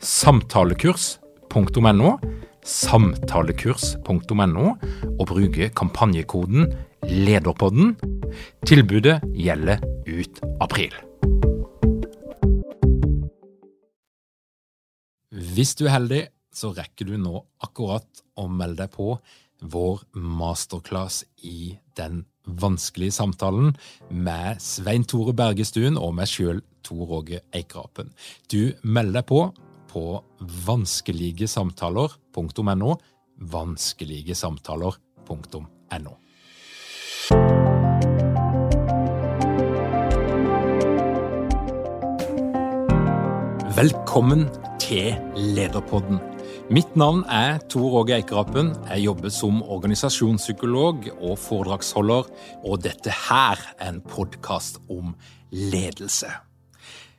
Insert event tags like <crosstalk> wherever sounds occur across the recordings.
samtalekurs.no, samtalekurs.no, og bruke kampanjekoden LEDERPODDEN. Tilbudet gjelder ut april. Hvis du er heldig, så rekker du nå akkurat å melde deg på vår masterclass i den vanskelige samtalen med Svein Tore Bergestuen og meg sjøl, Tor Åge Eikrapen. Du melder deg på på vanskeligesamtaler.no. Vanskeligesamtaler.no. Velkommen til Lederpodden. Mitt navn er Tor Åge Eikerapen. Jeg jobber som organisasjonspsykolog og foredragsholder, og dette her er en podkast om ledelse.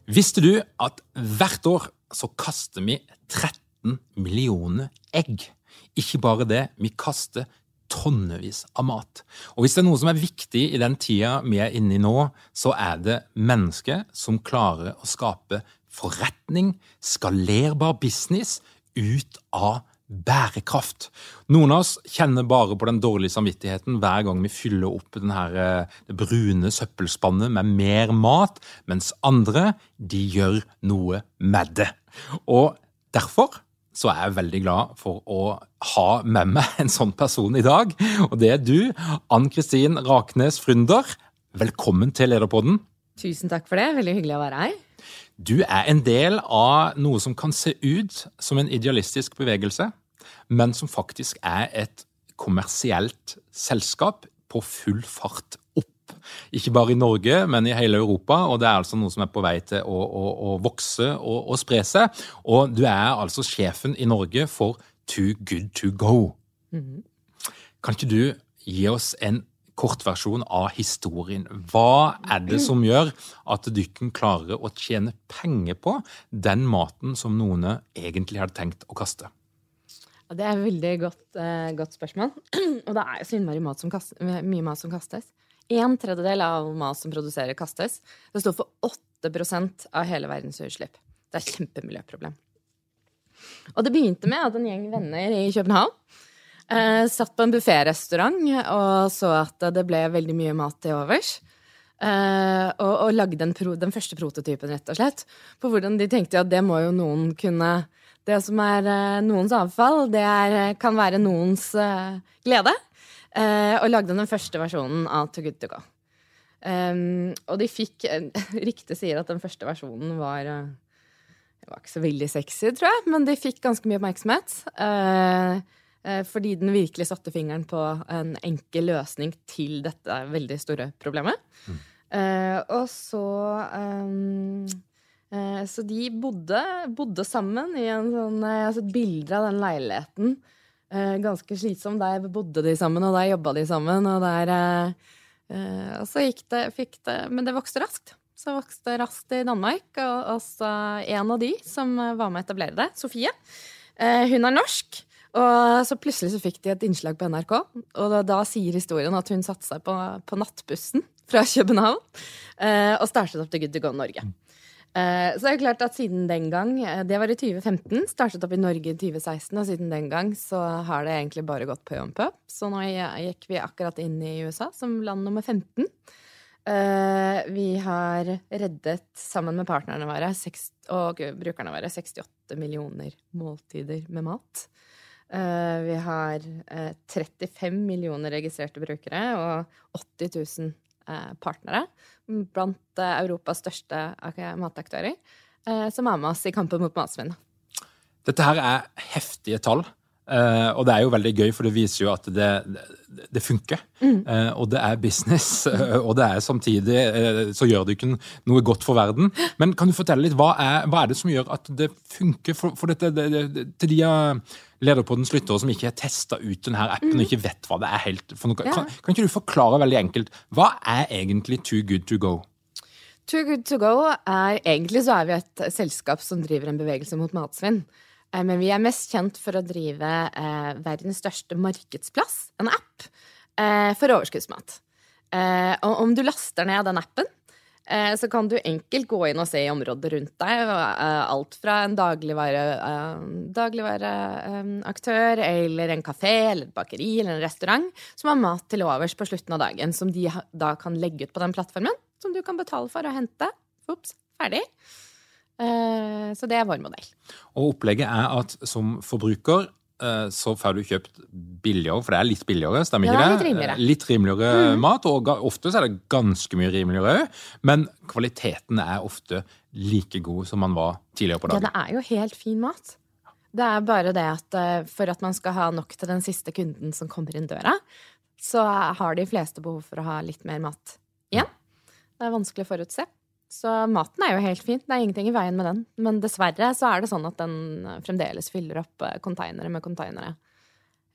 Visste du at hvert år så kaster vi 13 millioner egg. Ikke bare det, vi kaster tonnevis av mat. Og hvis det er noe som er viktig i den tida vi er inne i nå, så er det mennesker som klarer å skape forretning, skalerbar business, ut av bærekraft. Noen av oss kjenner bare på den dårlige samvittigheten hver gang vi fyller opp her, eh, det brune søppelspannet med mer mat, mens andre de gjør noe med det. Og derfor så er jeg veldig glad for å ha med meg en sånn person i dag. Og det er du, Ann Kristin Raknes Frynder. Velkommen til Lederpodden. Tusen takk for det. Veldig hyggelig å være her. Du er en del av noe som kan se ut som en idealistisk bevegelse, men som faktisk er et kommersielt selskap på full fart ikke bare i Norge, men i hele Europa. Og det er altså noe som er på vei til å, å, å vokse og, å spre seg. Og du er altså sjefen i Norge for Too Good To Go. Mm -hmm. Kan ikke du gi oss en kortversjon av historien? Hva er det som gjør at dere klarer å tjene penger på den maten som noen egentlig hadde tenkt å kaste? Det er et veldig godt, uh, godt spørsmål. <clears throat> Og det er jo så mye mat som kastes. En tredjedel av mat som produserer, kastes. Det står for 8% av hele verdens utslipp. Det er et kjempemiljøproblem. Og det begynte med at en gjeng venner i København eh, satt på en bufférestaurant og så at det ble veldig mye mat til overs. Eh, og, og, lagde pro, den første prototypen, rett og slett. På hvordan de tenkte at det må jo noen kunne Det som er eh, noens avfall, det er, kan være noens eh, glede. Uh, og lagde den første versjonen av To Good To Go. Um, og de fikk <laughs> Ryktet sier at den første versjonen var Det var ikke så veldig sexy, tror jeg, men de fikk ganske mye oppmerksomhet. Uh, fordi den virkelig satte fingeren på en enkel løsning til dette veldig store problemet. Mm. og så um, Så de bodde, bodde, sammen i en sånn Jeg har sett bilder av den leiligheten eh, ganske slitsom. Der bodde de sammen, og der jobba de sammen. Og der eh, eh, Og så gikk det, fikk det Men det vokste raskt. Så vokste raskt i Danmark. Og, og så en av de som var med å etablere det, Sofie, eh, hun er norsk. Og så plutselig så fikk de et innslag på NRK, og da, da sier historien at hun satte seg på, på nattbussen fra København eh, og startet opp til Good to Go Norge. Uh, så det er jo klart at siden den gang, uh, det var i 2015, startet opp i Norge i 2016, og siden den gang så har det egentlig bare gått på jump up. Så nå gikk vi akkurat inn i USA som land nummer 15. Uh, eh, vi har reddet, sammen med partnerne våre og brukerne våre, 68 millioner måltider med mat. Eh, vi har 35 millioner registrerte brukere og 80 000 partnere blant Europas største mataktører, som er med oss i kampen mot matsvinn. Dette her er heftige tall. Uh, og det er jo veldig gøy, for det viser jo at det, det, det funker. Mm. Uh, og det er business, uh, <laughs> og det er samtidig så gjør det ikke noe godt for verden. Men kan du fortelle litt, hva er, hva er det som gjør at det funker for, for dette, det, til de Lederpoddens lyttere som ikke har testa ut denne appen mm. og ikke vet hva det er helt for noe? Ja. Kan, kan, ikke du forklare veldig enkelt, hva er egentlig Too Good To Go? Too Good To Go er egentlig så er vi et selskap som driver en bevegelse mot matsvinn. Eh, men vi er mest kjent for å drive eh, verdens største markedsplass, en app, eh, for overskuddsmat. Og om du laster ned den appen, så kan du enkelt gå inn og se i området rundt deg. Alt fra en dagligvareaktør dagligvare, eller en kafé eller et bakeri eller en restaurant som har mat til overs på slutten av dagen, som de da kan legge ut på den plattformen, som du kan betale for å hente. Ops, ferdig. Eh, så det er vår modell. Og opplegget er at som forbruker eh, så får du kjøpt billigere, for det er litt billigere, stemmer ikke det? Litt rimeligere, litt rimeligere mm. mat, og ofte er det ganske mye rimeligere òg. Men kvaliteten er ofte like god som man var tidligere på dagen. Ja, det er jo helt fin mat. Det er bare det at eh, for at man skal ha nok til den siste kunden som kommer inn døra, så har de fleste behov for å ha litt mer mat igjen. Det er vanskelig å forutse. Så maten er jo helt fint. Det er ingenting i veien med den. Men dessverre så er det sånn at den fremdeles fyller opp konteinere eh, med konteinere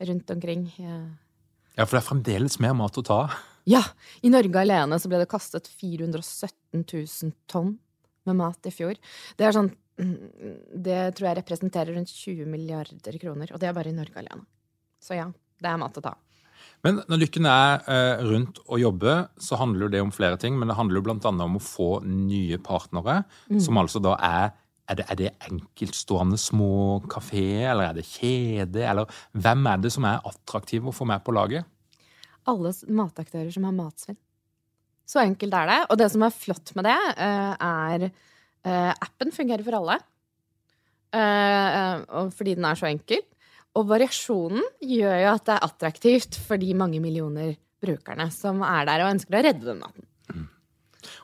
rundt omkring. Ja, for det er fremdeles mer mat å ta? Ja. I Norge alene så ble det kastet 417 000 tonn med mat i fjor. Det er sånn Det tror jeg representerer rundt 20 milliarder kroner. Og det er bare i Norge alene. Så ja, det er mat å ta. Men når lykken er eh, rundt å jobbe, så handler det om flere ting. Men det handler bl.a. om å få nye partnere, mm. som altså da er er det, er det enkeltstående små kafeer, eller er det kjede? Eller hvem er det som er attraktive å få med på laget? Alle mataktører som har matsvinn. Så enkelt er det. Og det som er flott med det, eh, er eh, appen fungerer for alle. Fordi den er så enkel. Og variasjonen gjør jo at det er attraktivt for de mange millioner brukerne som er der og ønsker å redde den maten. Mm.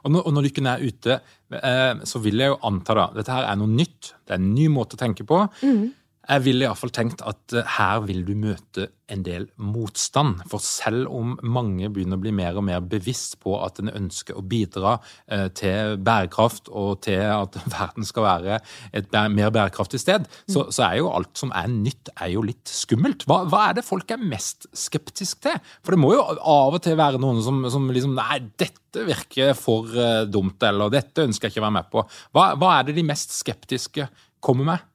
Og når, og når lykken er ute, eh, så vil jeg jo anta da, dette her er noe nytt. Det er en ny måte å tenke på. Mm. Jeg ville iallfall tenkt at eh, her vil du møte en del motstand. For selv om mange begynner å bli mer og mer bevisst på at en ønsker å bidra eh, til bærekraft og til at <laughs> verden skal være et mer bærekraftig sted, så, så er jo alt som er nytt, er jo litt skummelt. Hva, hva, er det folk er mest skeptiske til? For det må jo av og til være noen som, som liksom Nei, dette virker for uh, dumt, eller dette ønsker jeg ikke å være med på. Hva, hva er det de mest skeptiske kommer med?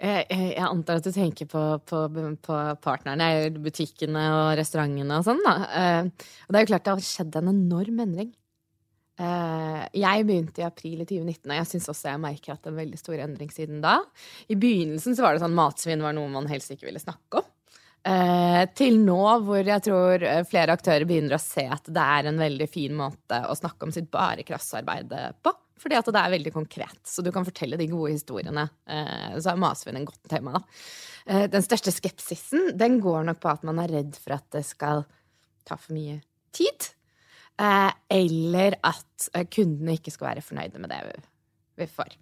Jeg, jeg, antar at du tenker på, på, på partnerne, butikkene og restaurantene og sånn, da. Og det er jo klart det har skjedd en enorm endring. Jeg begynte i april i 2019, og jeg syns også jeg merker at det er en veldig stor endring siden da. I begynnelsen så var det sånn matsvinn var noe man helst ikke ville snakke om. Uh, til nå hvor jeg tror flere aktører begynner å se at det er en veldig fin måte å snakke om sitt bærekraftsarbeid på. Fordi at det er veldig konkret, så du kan fortelle de gode historiene. Eh, så er Masvin en godt tema, da. Eh, den største skepsisen den går nok på at man er redd for at det skal ta for mye tid. Eh, eller at kundene ikke skal være fornøyde med det vi får.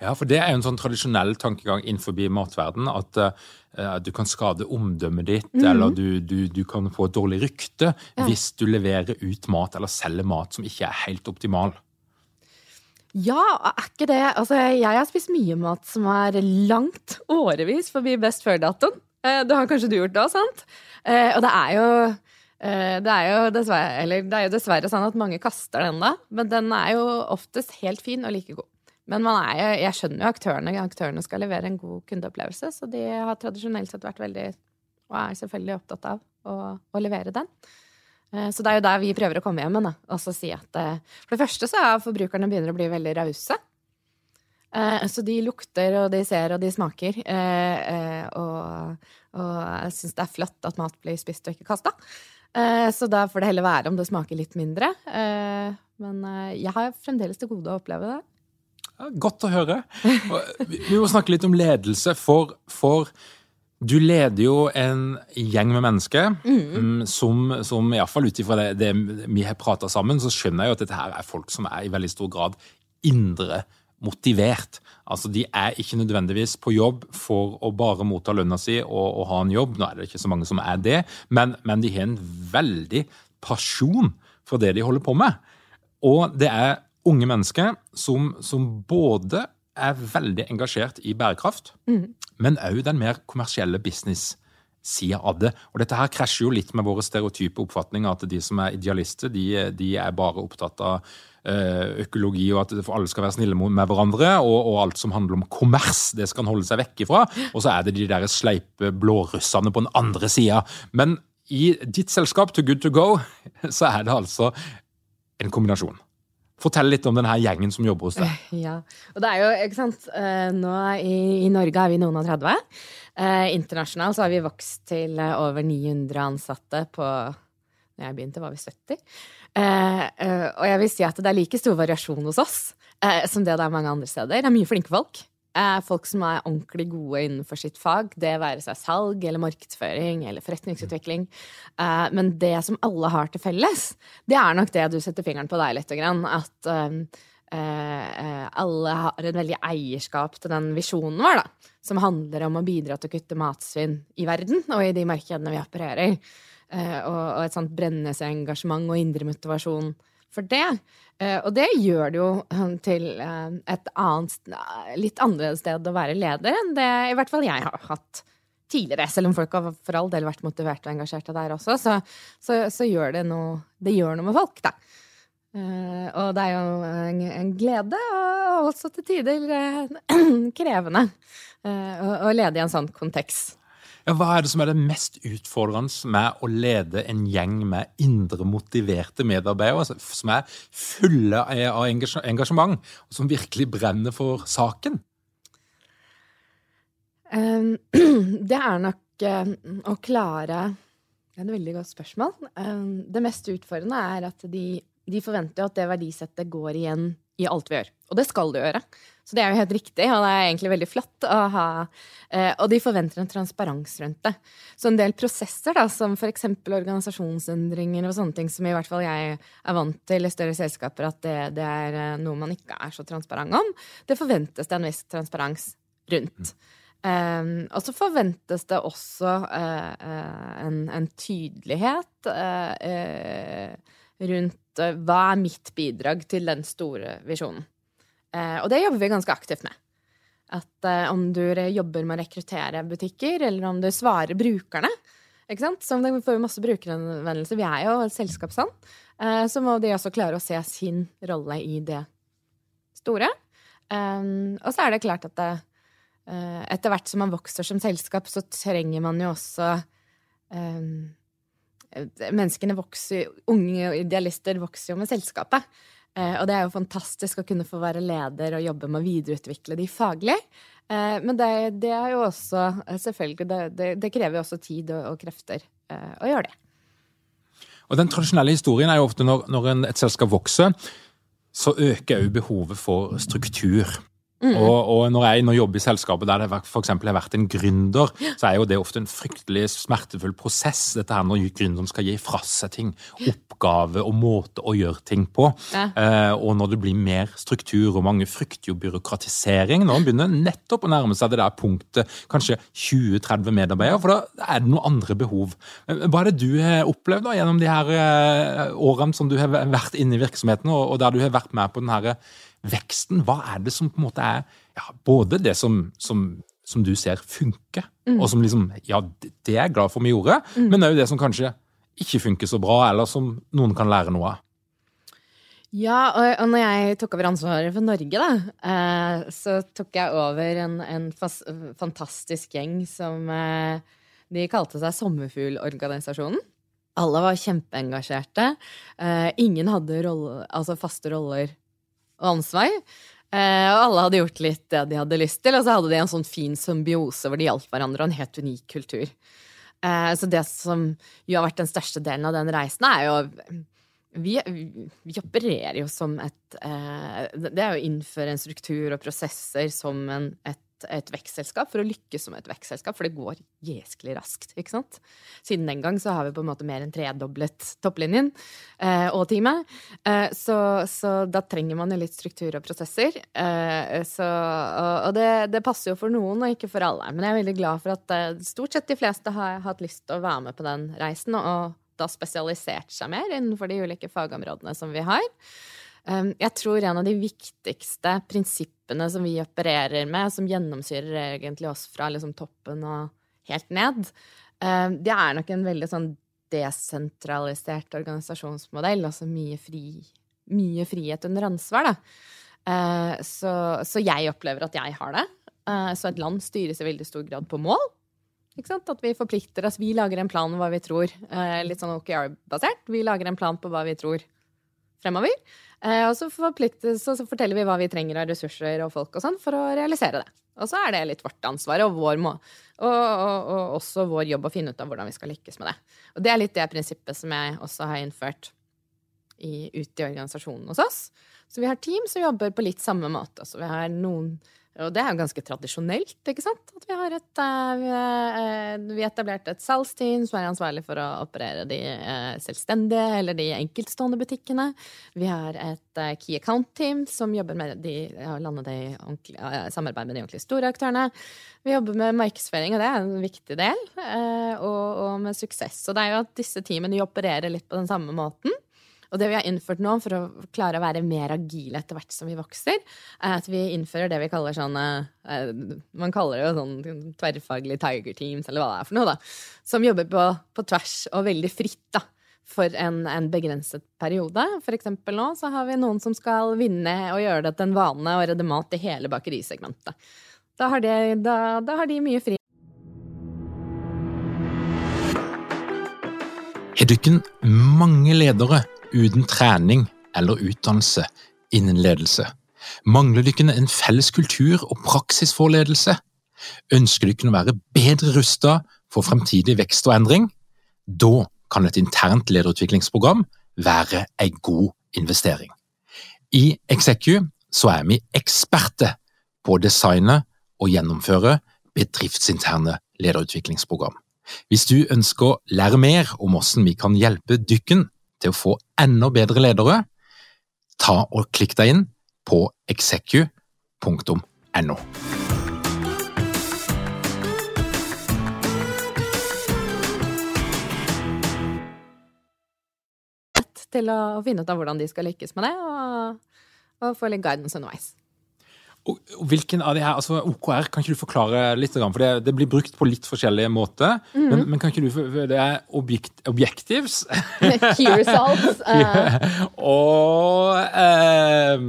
Ja, for det er jo en sånn tradisjonell tankegang innenfor matverden at uh, du kan skade omdømmet ditt, mm -hmm. eller du, du, du, kan få et dårlig rykte ja. hvis du leverer ut mat eller selger mat som ikke er helt optimal. Ja, er ikke det Altså, jeg har spist mye mat som er langt, årevis, forbi best før-datoen. Eh, det har kanskje du gjort da, sant? Eh, og det er jo det er, jo dessverre, eller det er jo dessverre sånn at mange kaster den da, men den er jo oftest helt fin og like god. Men er, jeg skjønner jo aktørene. Aktørene skal levere en god kundeopplevelse, så de har tradisjonelt sett vært veldig, og er selvfølgelig opptatt av å, å levere den. Eh, så det er jo der vi prøver å komme hjem da, og så si at eh, For det første så er forbrukerne begynner å bli veldig rause. Eh, så de lukter, og de ser, og de smaker. Og, og jeg syns det er flott at mat blir spist og ikke kasta. Så da får det heller være om det smaker litt mindre. Men jeg har fremdeles til gode å oppleve det. Ja, godt å høre. Vi må snakke litt om ledelse. For, for Du leder jo en gjeng med mennesker mm. som, som iallfall ut ifra det, det, vi har prata sammen, så skjønner jeg jo at dette her er folk som er i veldig stor grad indre motivert. Altså, De er ikke nødvendigvis på jobb for å bare motta lønna si og, og, ha en jobb. Nå er det ikke så mange som er det, men, men de har en veldig pasjon for det de holder på med. Og det er unge mennesker som, som både er veldig engasjert i bærekraft, mm. men òg den mer kommersielle business-sida av det. Og dette her krasjer jo litt med våre stereotype oppfatninger, at de som er idealister, de, de er bare opptatt av eh, økologi og at alle skal være snille med hverandre, og, og, alt som handler om kommers, det skal en holde seg vekk ifra. Og så er det de der sleipe blårusserne på den andre sida. Men i ditt selskap, To Good To Go, <laughs> så er det altså en kombinasjon. Fortell litt om denne gjengen som jobber hos deg. <laughs> Ja, og det er jo, ikke sant, eh, nå i, i Norge er vi noen og 30. Eh, internasjonalt så har vi vokst til eh, over 900 ansatte på Når jeg begynte, var vi 70. Eh, eh, og jeg vil si at det er like stor variasjon hos oss eh, som det det er mange andre steder. Det er mye flinke folk folk som er ordentlig gode innenfor sitt fag. Det være seg salg eller markedsføring eller forretningsutvikling. Eh, men det som alle har til felles, det er nok det du setter fingeren på deg litt. At um, eh, alle har en veldig eierskap til den visjonen vår, da. Som handler om å bidra til å kutte matsvinn i verden og i de markedene vi opererer. Eh, og et sånt brennende engasjement og indre motivasjon for det. Eh, og det gjør det jo eh, til eh, et annet, litt annerledes sted å være leder enn det i hvert fall jeg har hatt tidligere. Selv om folk har for all del vært motiverte og engasjerte der også, så, så, så gjør det noe, det gjør noe med folk, da. og det er jo en, en glede, og også til tider <clears throat> krevende, å lede i en sånn kontekst. Ja, hva er det som er det mest utfordrende med å lede en gjeng med indre motiverte medarbeidere som er fulle av engasjement, og som virkelig brenner for saken? <clears throat> Det er nok um, å klare Det er et veldig godt spørsmål. Det mest utfordrende er at de, de forventer at det verdisettet går igjen i alt vi gjør. Og det skal du gjøre. Så det er jo helt riktig, og det er egentlig veldig flott å ha eh, Og de forventer en transparens rundt det. Så en del prosesser, da, som f.eks. organisasjonsendringer og sånne ting, som i hvert fall jeg er vant til i større selskaper, at det, det er eh, noe man ikke er så transparent om, det forventes det en viss transparens rundt. Um, og så forventes det også uh, uh, en, en, tydelighet uh, rundt hva er mitt bidrag til den store visjonen. Eh, og det jobber vi ganske aktivt med. At eh, om du jobber med å rekruttere butikker, eller om du svarer brukerne ikke sant? Så vi får jo masse brukerhenvendelser. Vi er jo et selskapsand. Eh, så må de også klare å se sin rolle i det store. og så er det klart at det, etter hvert som man vokser som selskap, så trenger man jo også Menneskene vokser, unge idealister vokser jo med selskapet. Eh, og det er jo fantastisk å kunne få være leder og jobbe med å videreutvikle de faglig. Eh, men det, det er jo også eh, Selvfølgelig, det, det, krever jo også tid og, og krefter å gjøre det. Og Den tradisjonelle historien er jo ofte når, når et selskap vokser, så øker òg behovet for struktur. Mm. Og, og, når jeg nå jobber i selskapet der det f.eks. har vært en gründer, så er jo det ofte en fryktelig smertefull prosess, dette her når gründeren skal gi fra seg ting. Oppgave og måte å gjøre ting på. Ja. Eh, og når det blir mer struktur, og mange frykter jo byråkratisering Når man begynner nettopp å nærme seg det der punktet, kanskje 20-30 medarbeidere, for da er det noen andre behov. Hva er det du har opplevd da, gjennom de her eh, årene som du har vært inne i virksomheten, og, og der du har vært med på den her veksten, hva er det som på en måte er ja, både det som, som, som du ser funke, mm. og som liksom Ja, det er jeg glad for vi gjorde, mm. men òg det som kanskje ikke funker så bra, eller som noen kan lære noe av. Ja, og, når jeg tok over ansvaret for Norge, da, eh, så tok jeg over en, en fas, fantastisk gjeng som eh, De kalte seg Sommerfuglorganisasjonen. Alle var kjempeengasjerte. Eh, ingen hadde rolle, altså faste roller ansvar. Eh, og alle hadde gjort litt det de hadde lyst til, og så hadde de en sånn fin symbiose hvor de hjalp hverandre, og en helt unik kultur. Eh, så det som jo har vært den største delen av den reisen, er jo vi, vi opererer jo som et eh, Det er å innføre en struktur og prosesser som en, et et vekstselskap for å lykkes som et vekstselskap, for det går gjeskelig raskt. ikke sant? Siden den gang så har vi på en måte mer enn tredoblet topplinjen eh, og teamet. Eh, så, så, da trenger man jo litt struktur og prosesser. Eh, så, og, og det, det, passer jo for noen og ikke for alle. Men jeg er veldig glad for at eh, stort sett de fleste har hatt lyst til å være med på den reisen, og da spesialisert seg mer innenfor de ulike fagområdene som vi har. Um, jeg tror en av de viktigste prinsippene som vi opererer med, som gjennomsyrer egentlig oss fra liksom toppen og helt ned, um, det er nok en veldig sånn desentralisert organisasjonsmodell. Altså mye, fri, mye frihet under ansvar, da. Uh, så, så, jeg opplever at jeg har det. Så et land styres i veldig stor grad på mål. At vi forplikter oss. Vi lager en plan hva vi tror. Uh, litt sånn OKR-basert. Vi lager en plan på hva vi tror fremover. Eh, og så, så, forteller vi hva vi trenger av ressurser og folk og sånn for å realisere det. Og så er det litt vårt ansvar og, vår må, og, og, og, også vår jobb å finne ut av hvordan vi skal lykkes med det. Og det er litt det prinsippet som jeg også har innført ute i organisasjonen hos oss. Så vi har team som jobber på litt samme måte. Så vi har noen og det er jo ganske tradisjonelt, ikke sant? At vi har et uh, Vi etablerte et salgsteam som er ansvarlig for å operere de uh, selvstendige eller de enkeltstående butikkene. Vi har et key account-team som jobber med de, ja, i samarbeid med de ordentlig store aktørene. Vi jobber med markedsføring, og det er en viktig del. Og, og, med suksess. Og det er jo at disse teamene opererer litt på den samme måten. Og det vi har innført nå for å klare å være mer agile etter hvert som vi vokser, er at vi innfører det vi kaller sånn eh, Man kaller det jo sånn tverrfaglig tiger teams, eller hva det er for noe, da. Som jobber på, på tvers og veldig fritt, da. For en, en, begrenset periode. For eksempel nå så har vi noen som skal vinne og gjøre det til en vane å redde mat i hele bakerisegmentet. Da har de, da, da har de mye fri. Er du ikke mange ledere uten trening eller utdannelse innen ledelse? Mangler dere en felles kultur og praksis for ledelse? Ønsker dere å være bedre rustet for fremtidig vekst og endring? Da kan et internt lederutviklingsprogram være en god investering. I Execu så er vi eksperter på å designe og gjennomføre bedriftsinterne lederutviklingsprogram. Hvis du ønsker å lære mer om hvordan vi kan hjelpe dykken til å få enda bedre ledere, ta og klikk deg inn på execu.no. Til å finne ut av hvordan de skal lykkes med det, og, og få litt guidance underveis. Og hvilken av de her, altså OKR, kan ikke du forklare litt? For det, det blir brukt på litt forskjellige måter. Mm. Men, men, kan ikke du Det er objekt, objectives. <laughs> Key results. Uh. <laughs> og eh,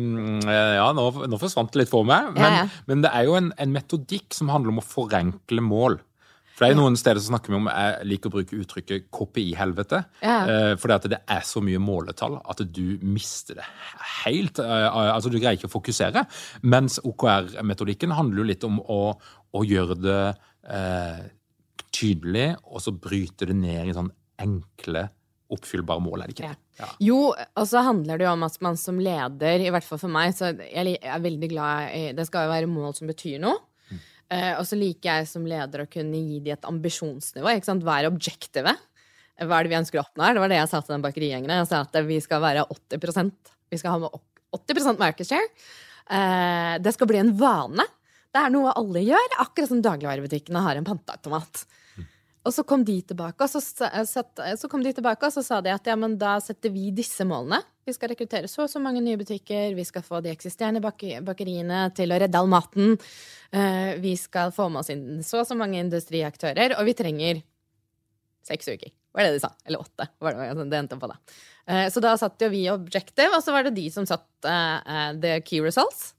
Ja, nå, nå, forsvant det litt for meg. Men, ja, ja. men det er jo en, en metodikk som handler om å forenkle mål. For det er noen steder som snakker vi om Jeg liker å bruke uttrykket KPI-helvete. Ja. Eh, fordi at det er så mye måletall at du mister det helt. Eh, altså Du greier ikke å fokusere. Mens OKR-metodikken handler jo litt om å, å gjøre det eh, tydelig, og så bryte det ned i sånn enkle oppfyllbare mål, er det ikke? Ja. Jo, og så handler det jo om at man som leder, i hvert fall for meg, så jeg er veldig glad i Det skal jo være mål som betyr noe. Uh, og så liker jeg som leder å kunne gi de et ambisjonsnivå. ikke sant? Være objektive. Hva er det vi ønsker å oppnå her? Det var det jeg sa til den bakerigjengen. Jeg sa at vi skal være 80% Vi skal ha med 80 market share. Uh, det skal bli en vane. Det er noe alle gjør, akkurat som dagligvarebutikkene har en panteautomat. Og så kom de tilbake, og så, så, kom de tilbake, og så sa de at ja, men da setter vi disse målene. Vi skal rekruttere så og så mange nye butikker, vi skal få de eksisterende bakeriene til å redde all maten. Uh, vi skal få med oss inn så og så mange industriaktører, og vi trenger seks uker. Var det de sa? Eller åtte. Var det, det endte på da. Så da satt jo vi objective, og så var det de som satt the key results.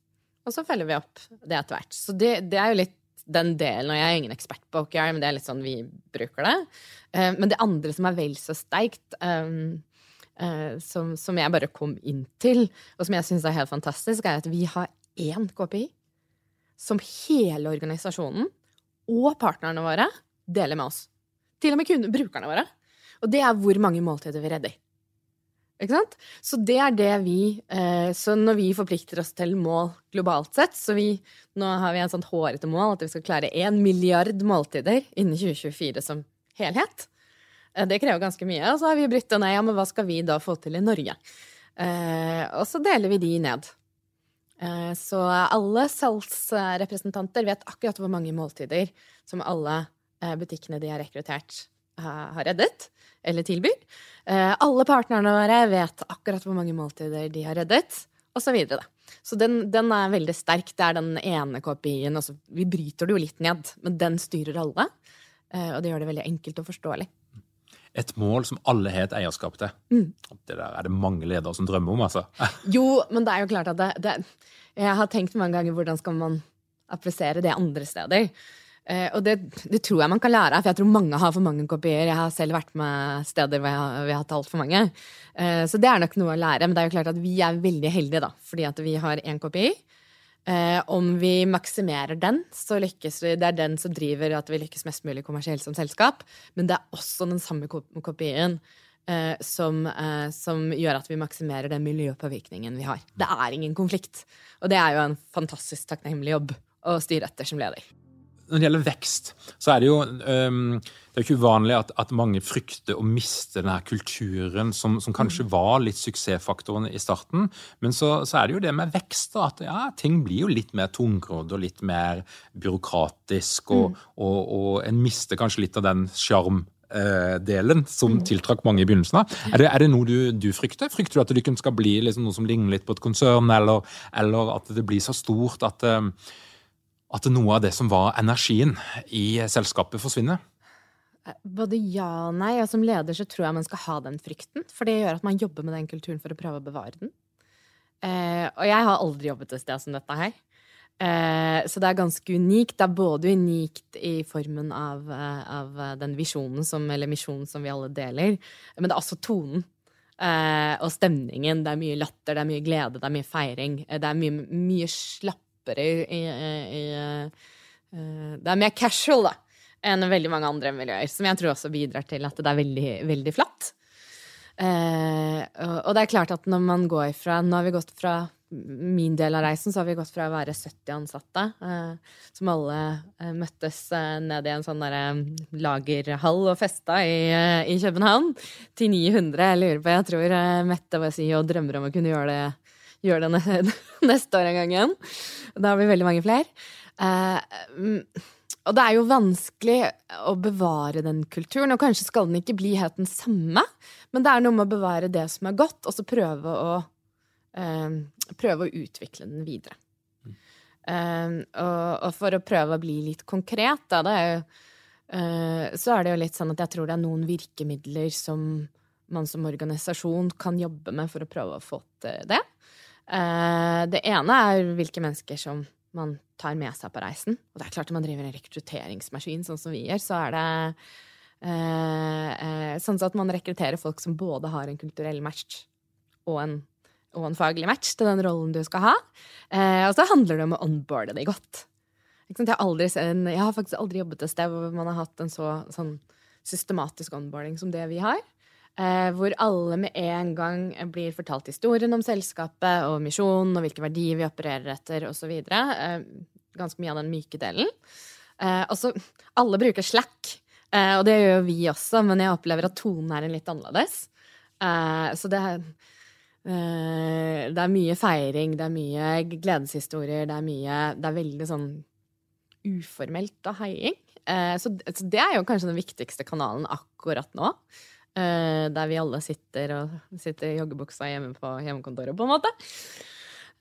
Og så følger vi opp det etter hvert. Så det, det er jo litt den delen, og jeg er ingen ekspert på OKR, men det er litt sånn vi bruker det. Uh, men det andre som er vel så sterkt, um, uh, som, jeg bare kom inn til, og som jeg syns er helt fantastisk, er at vi har én KPI som hele organisasjonen og partnerne våre deler med oss. Til og med brukerne våre. Og det er hvor mange måltider vi redder. Ikke sant? Så det er det vi eh, Så når vi forplikter oss til mål globalt sett, så vi Nå har vi en sånn hårete mål at vi skal klare én milliard måltider innen 2024 som helhet. Eh, det krever ganske mye. Og så har vi brytt ned. Ja, men hva skal vi da få til i Norge? Eh, og så deler vi de ned. Så alle salgsrepresentanter vet akkurat hvor mange måltider som alle butikkene de har rekruttert, har reddet eller tilbyr. Eh, alle partnerne våre vet akkurat hvor mange måltider de har reddet, osv. Så, videre. så den, den, er veldig sterk. Det er den ene KPI-en. Altså, vi bryter det jo litt ned, men den styrer alle. Og det gjør det veldig enkelt og forståelig. Et mål som alle har et eierskap til. Mm. Det der er det mange ledere som drømmer om, altså. <laughs> jo, men det er jo klart at det, det Jeg har tenkt mange ganger hvordan skal man applisere det andre steder. Eh, og det, det, tror jeg man kan lære av, for jeg tror mange har for mange kopier. Jeg har selv vært med steder hvor jeg, vi har hatt altfor mange. Eh, så det er nok noe å lære. Men det er jo klart at vi er veldig heldige, da, fordi at vi har én kopi. Eh, om vi maksimerer den, så lykkes vi. Det er den som driver at vi lykkes mest mulig kommersielt som selskap. Men det er også den samme kopien som, som, gjør at vi maksimerer den miljøpåvirkningen vi har. Det er ingen konflikt. Og det er jo en fantastisk takknemlig jobb å styre etter som leder når det gjelder vekst, så er det jo um, det er jo ikke uvanlig at, at, mange frykter å miste denne kulturen som, som, kanskje var litt suksessfaktoren i starten. Men så, så, er det jo det med vekst, at ja, ting blir jo litt mer tungrodd og litt mer byråkratisk. Og, mm. og, og, en mister kanskje litt av den sjarmdelen som mm. tiltrakk mange i begynnelsen av. Er det, er det noe du, du, frykter? Frykter du at det skal bli liksom noe som ligner litt på et konsern, eller, eller at det blir så stort at um, at noe av det som var energien i selskapet, forsvinner? Både ja og nei. Og som leder så tror jeg man skal ha den frykten. For det gjør at man jobber med den kulturen for å prøve å bevare den. Eh, og jeg har aldri jobbet et sted som dette her. Eh, så det er ganske unikt. Det er både unikt i formen av, eh, av den visjonen som, eller misjonen som vi alle deler, men det er også tonen. Eh, og stemningen. Det er mye latter, det er mye glede, det er mye feiring. Det er mye, mye slapp kjappere i, i, i uh, Det er mer casual, da, enn veldig mange andre miljøer. Som jeg tror også bidrar til at det er veldig, veldig flatt. Uh, og det er klart at når man går fra Nå har vi gått fra min del av reisen så har vi gått fra å være 70 ansatte, uh, som alle uh, møttes uh, ned i en sånn der, lagerhall og festa i, i, København, til 900. Jeg lurer på, jeg tror Mette var si og drømmer om å kunne gjøre det gjør det <laughs> neste år en gang igjen. Da har vi veldig mange flere. Eh, og det er jo vanskelig å bevare den kulturen, og kanskje skal den ikke bli helt den samme, men det er noe med å bevare det som er godt, og så prøve å, eh, prøve å utvikle den videre. Uh, og, for å prøve å bli litt konkret, da, er jo, så er det jo litt sånn at jeg tror det er noen virkemidler som man som organisasjon kan jobbe med for å prøve å få til det. Eh, det ene er hvilke mennesker som man tar med seg på reisen. Og det er klart at man driver en rekrutteringsmaskin, sånn som vi gjør, så er det eh, eh, sånn at man rekrutterer folk som både har en kulturell match og en, og en faglig match til den rollen du skal ha. og så handler det om å onboarde det godt. Jeg har, aldri, jeg har, faktisk aldri jobbet et sted hvor man har hatt en så sånn systematisk onboarding som det vi har. Eh, hvor alle med en gang blir fortalt historien om selskapet og misjonen og hvilke verdier vi opererer etter osv. Eh, ganske mye av den myke delen. Også, alle bruker Slack, og det gjør jo vi også, men jeg opplever at tonen er en litt annerledes. Så det er det er mye feiring, det er mye gledeshistorier, det er mye Det er veldig sånn uformelt og heiing. Så det er jo kanskje den viktigste kanalen akkurat nå. Uh, der vi alle sitter og sitter i joggebuksa hjemme på hjemmekontoret, på en måte.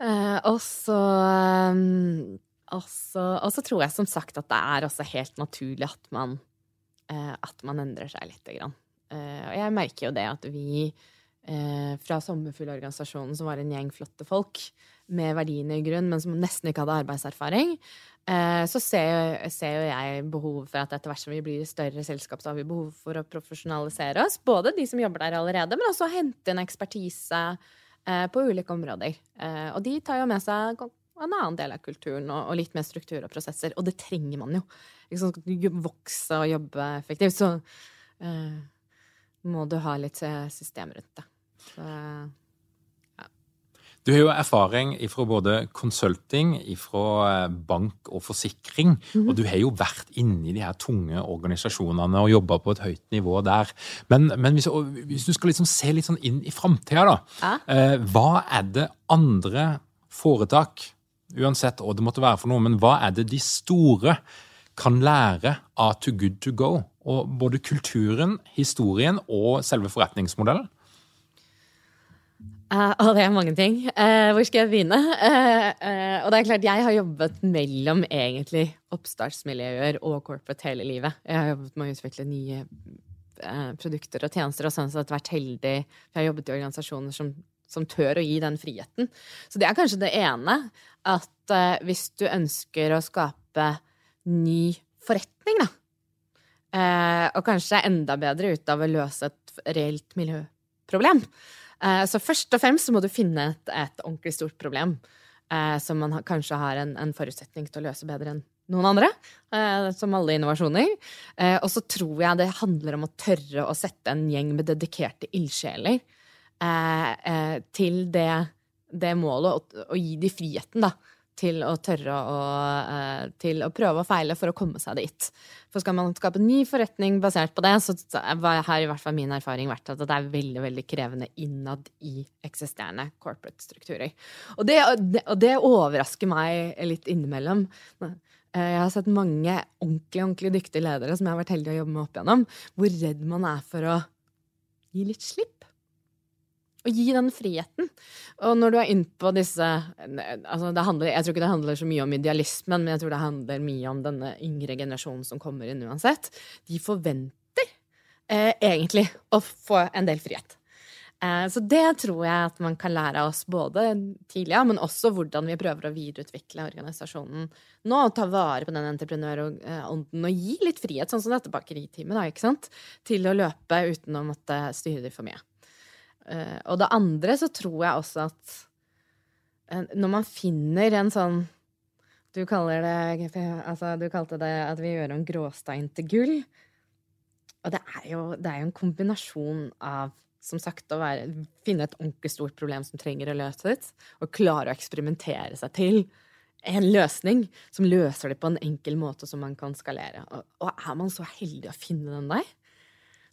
Uh, og så um, og så tror jeg som sagt at det er også helt naturlig at man, uh, at man endrer seg lite grann. og jeg merker jo det at vi fra Sommerfuglorganisasjonen, som var en gjeng flotte folk med verdiene i grunn, men som nesten ikke hadde arbeidserfaring, Eh, så ser, ser, jo jeg behov for at etter hvert som vi blir større selskap, så har vi behov for å profesjonalisere oss. Både de som jobber der allerede, men også hente inn ekspertise eh, på ulike områder. Eh, og de tar jo med seg en annen del av kulturen og, litt mer struktur og prosesser. Og det trenger man jo. Liksom, Skal du vokse og jobbe effektivt, så må du ha litt system rundt det. Så, Du har jo erfaring fra både consulting, fra eh, bank og forsikring. Og du har jo vært inni de her tunge organisasjonene og jobba på et høyt nivå der. Men, men hvis, hvis, du skal liksom se litt sånn inn i framtida, da. Ja. Eh, hva er det andre foretak, uansett hva det måtte være for noe, men hva er det de store kan lære av Too Good To Go? Og både kulturen, historien og selve forretningsmodellen? Uh, og det er mange ting. Uh, hvor skal jeg begynne? Uh, og det er klart, jeg har jobbet mellom egentlig oppstartsmiljøer og corporate hele livet. Jeg har jobbet med å utvikle nye produkter og tjenester og sånn sett vært heldig. Jeg har jobbet i organisasjoner som, som tør å gi den friheten. Så det er kanskje det ene. At hvis du ønsker å skape ny forretning, da, og kanskje enda bedre ut av å løse et reelt miljøproblem, Så først og fremst må du finne et, et ordentlig stort problem eh, som man kanskje har en, en, forutsetning til å løse bedre enn noen andre. Eh, som alle innovasjoner. Eh, og så tror jeg det handler om å tørre å sette en gjeng med dedikerte ildsjeler eh, eh, til det, det målet, og, gi de friheten, da. Til å tørre å, til å prøve og feile for å komme seg dit. For skal man skape ny forretning basert på det, så har i hvert fall min erfaring vært at det er veldig veldig krevende innad i eksisterende corporate strukturer. Og det, og det overrasker meg litt innimellom. Jeg har sett mange ordentlig ordentlig dyktige ledere som jeg har vært heldig å jobbe med opp igjennom, hvor redd man er for å gi litt slipp. Og gi den friheten. Og når du er innpå disse altså handler, Jeg tror ikke det handler så mye om idealismen, men jeg tror det handler mye om denne yngre generasjonen som kommer inn uansett. De forventer eh, egentlig å få en del frihet. Eh, så det tror jeg at man kan lære oss både tidligere, men også hvordan vi prøver å videreutvikle organisasjonen nå. Og ta vare på den entreprenørånden og gi litt frihet, sånn som dette bakeritimet, da, ikke sant? Til å løpe uten å måtte styre for mye. Uh, og det andre så tror jeg også at når man finner en sånn Du det altså, Du kalte det at vi gjør om gråstein til gull. Og det er jo, det er jo en kombinasjon av som sagt, å være, finne et ordentlig stort problem som trenger å løses, og klare å eksperimentere seg til en løsning som løser det på en enkel måte som man kan skalere. Og, og er man så heldig å finne den der,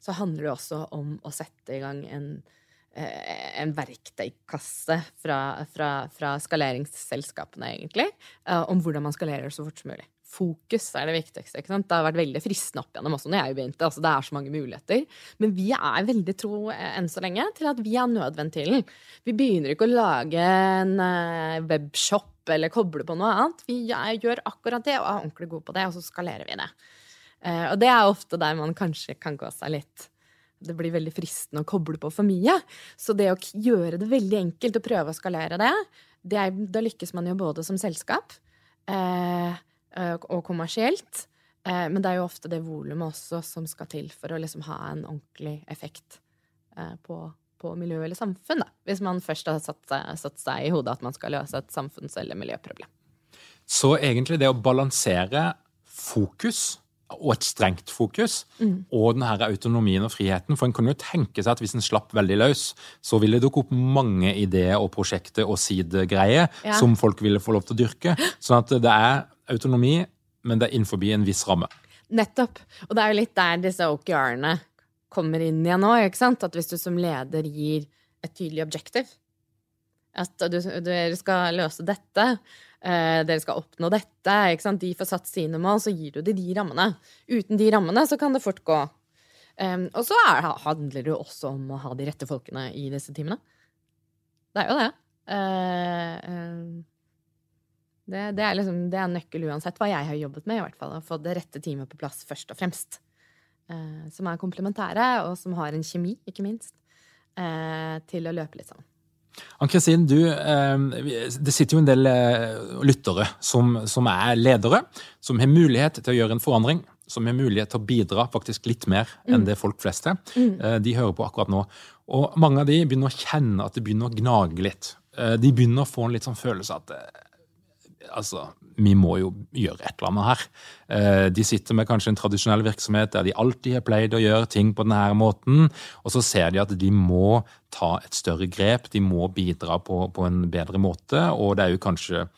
så handler det også om å sette i gang en, Eh, en verktøykasse fra, fra, fra skaleringsselskapene, egentlig, eh, om hvordan man skalerer så fort som mulig. Fokus er det viktigste. ikke sant? Det har vært veldig fristende opp igjennom også når jeg begynte. altså Det er så mange muligheter. Men vi er veldig tro eh, enn så lenge til at vi er nødventilen. Vi begynner ikke å lage en webshop eller koble på noe annet. Vi gjør akkurat det og er ordentlig gode på det, og så skalerer vi det. Og det er ofte der man kanskje kan gå seg litt det blir veldig fristende å koble på for mye. Så det å gjøre det veldig enkelt og prøve å skalere det, det er, da lykkes man jo både som selskap eh, og kommersielt. Eh, men det er jo ofte det volumet også som skal til for å liksom ha en ordentlig effekt eh, på, på, miljø eller samfunn. Da. Hvis man først har satt, satt seg i hodet at man skal løse et samfunns- eller miljøproblem. Så egentlig det å balansere fokus og et strengt fokus, mm. og den her autonomien og friheten. For en kan jo tenke seg at hvis en slapp veldig løs, så ville det dukke opp mange ideer og prosjekter og sidegreier ja. som folk ville få lov til å dyrke. Sånn at det er autonomi, men det er innenfor en viss ramme. Nettopp. Og det er jo litt der disse OKR-ene kommer inn igjen nå. ikke sant? At hvis du som leder gir et tydelig objektiv, at du, du skal løse dette, eh, dere skal oppnå dette, de får satt sine mål, så gir du dem de rammene. Uten de rammene så kan det fort gå. Um, og så er, handler det jo også om å ha de rette folkene i disse teamene. Det er jo det. Uh, uh, det, det, er liksom, det er nøkkel uansett hva jeg har jobbet med, i hvert fall. Å få det rette teamet på plass først og fremst. Uh, som er komplementære, og som har en kjemi, ikke minst, til å løpe litt sammen. Ann-Kristin, eh, det sitter jo en del eh, lyttere som, som, er ledere, som har mulighet til å gjøre en forandring. Som har mulighet til å bidra faktisk litt mer enn mm. det folk flest er. Mm. Eh, de hører på akkurat nå. Og mange av de begynner å kjenne at det begynner å gnage litt. De begynner å få en litt sånn følelse at altså, vi må jo gjøre et eller annet her. Eh, de sitter med kanskje en tradisjonell virksomhet der de alltid har pleid å gjøre ting på denne måten, og så ser de at de må ta et større grep, de må bidra på, på en bedre måte, og det er jo kanskje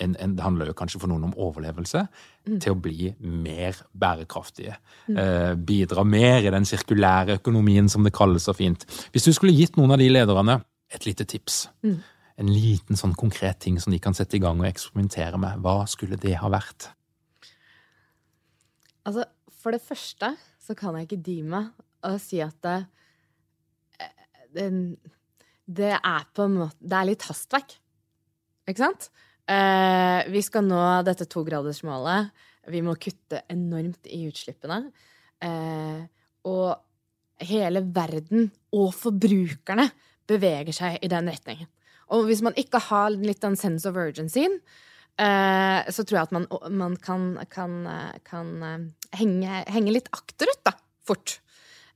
en, en, det handler jo kanskje for noen om overlevelse, mm. til å bli mer bærekraftige. Mm. Eh, bidra mer i den sirkulære økonomien, som det kalles så fint. Hvis du skulle gitt noen av de lederne et lite tips, mm en liten sånn konkret ting som de kan sette i gang og eksperimentere med, hva skulle det ha vært? Altså, for det første så kan jeg ikke dy meg å si at det, det, det er på en måte Det er litt hastverk. Ikke sant? Eh, vi skal nå dette togradersmålet. Vi må kutte enormt i utslippene. Eh, og hele verden og forbrukerne beveger seg i den retningen. Og hvis man ikke har litt den sense of urgency, eh, så tror jeg at man, man kan, kan, kan eh, henge, henge, litt akterut, da, fort.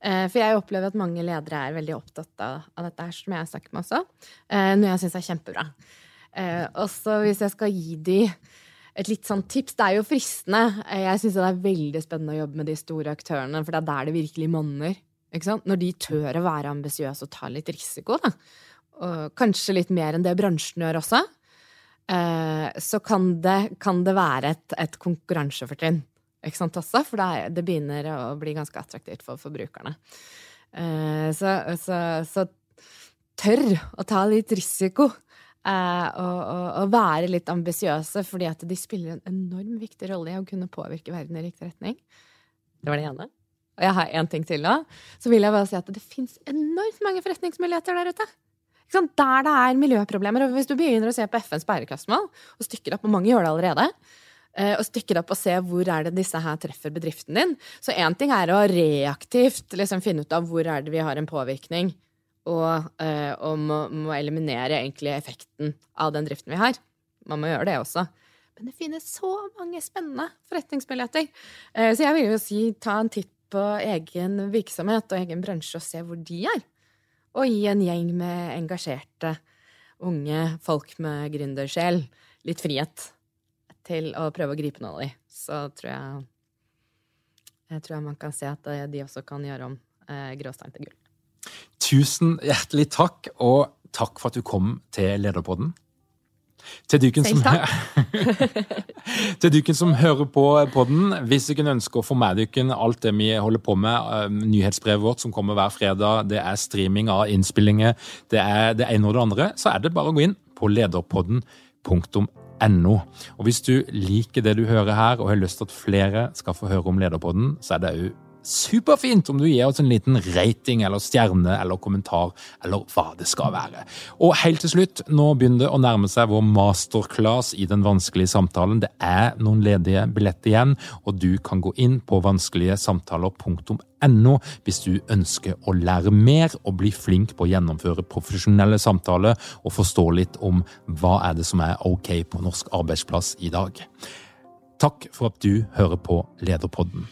Eh, for jeg opplever at mange ledere er veldig opptatt av, dette her, som jeg har sagt med også, eh, noe jeg syns er kjempebra. Eh, og så hvis jeg skal gi de et litt sånn tips Det er jo fristende. Eh, jeg syns det er veldig spennende å jobbe med de store aktørene, for det er der det virkelig monner. Når de tør å være ambisiøse og ta litt risiko, da kanskje litt mer enn det bransjen gjør også, eh, så kan det, kan det være et, et konkurransefortrinn. Ikke sant, også? For det, det, begynner å bli ganske attraktivt for forbrukerne. Eh, så, så, så, tør å ta litt risiko. Eh, og, og, og, være litt ambisiøse, fordi at de spiller en enormt viktig rolle i å kunne påvirke verden i riktig retning. Det var det ene. Og jeg har én ting til nå. Så vil jeg bare si at det fins enormt mange forretningsmuligheter der ute. Der det er miljøproblemer. og Hvis du begynner å se på FNs bærekraftsmål, og stykker opp, og mange gjør det allerede, eh, og stykker opp og ser hvor er det disse her treffer bedriften din. Så én ting er å reaktivt liksom finne ut av hvor er det vi har en påvirkning, og, uh, og må, må, eliminere egentlig effekten av den driften vi har. Man må gjøre det også. Men det finnes så mange spennende forretningsmuligheter. Uh, så jeg vil jo si ta en titt på egen virksomhet og egen bransje og se hvor de er og gi en gjeng med engasjerte unge folk med gründersjel litt frihet til å prøve å gripe noe av de. Så tror jeg, jeg tror man kan se at de også kan gjøre om eh, gråstein til gull. Tusen hjertelig takk, og takk for at du kom til Lederpodden. Til duken, som, <laughs> til duken som hører på podden, hvis dere ønsker å få med dere alt det vi holder på med, eh, nyhetsbrevet vårt som kommer hver fredag, det er streaming av innspillinger, det er det ene og det andre, så er det bare å gå inn på lederpodden.no. Og hvis du liker det du hører her, og har lyst til at flere skal få høre om Lederpodden, så er det òg superfint om du gir oss en liten rating eller stjerne eller kommentar, eller hva det skal være. Og helt til slutt, nå begynner det å nærme seg vår masterclass i den vanskelige samtalen. Det er noen ledige billetter igjen, og du kan gå inn på vanskeligesamtaler.no hvis du ønsker å lære mer og bli flink på å gjennomføre profesjonelle samtaler og forstå litt om hva er det som er ok på norsk arbeidsplass i dag. Takk for at du hører på Lederpodden.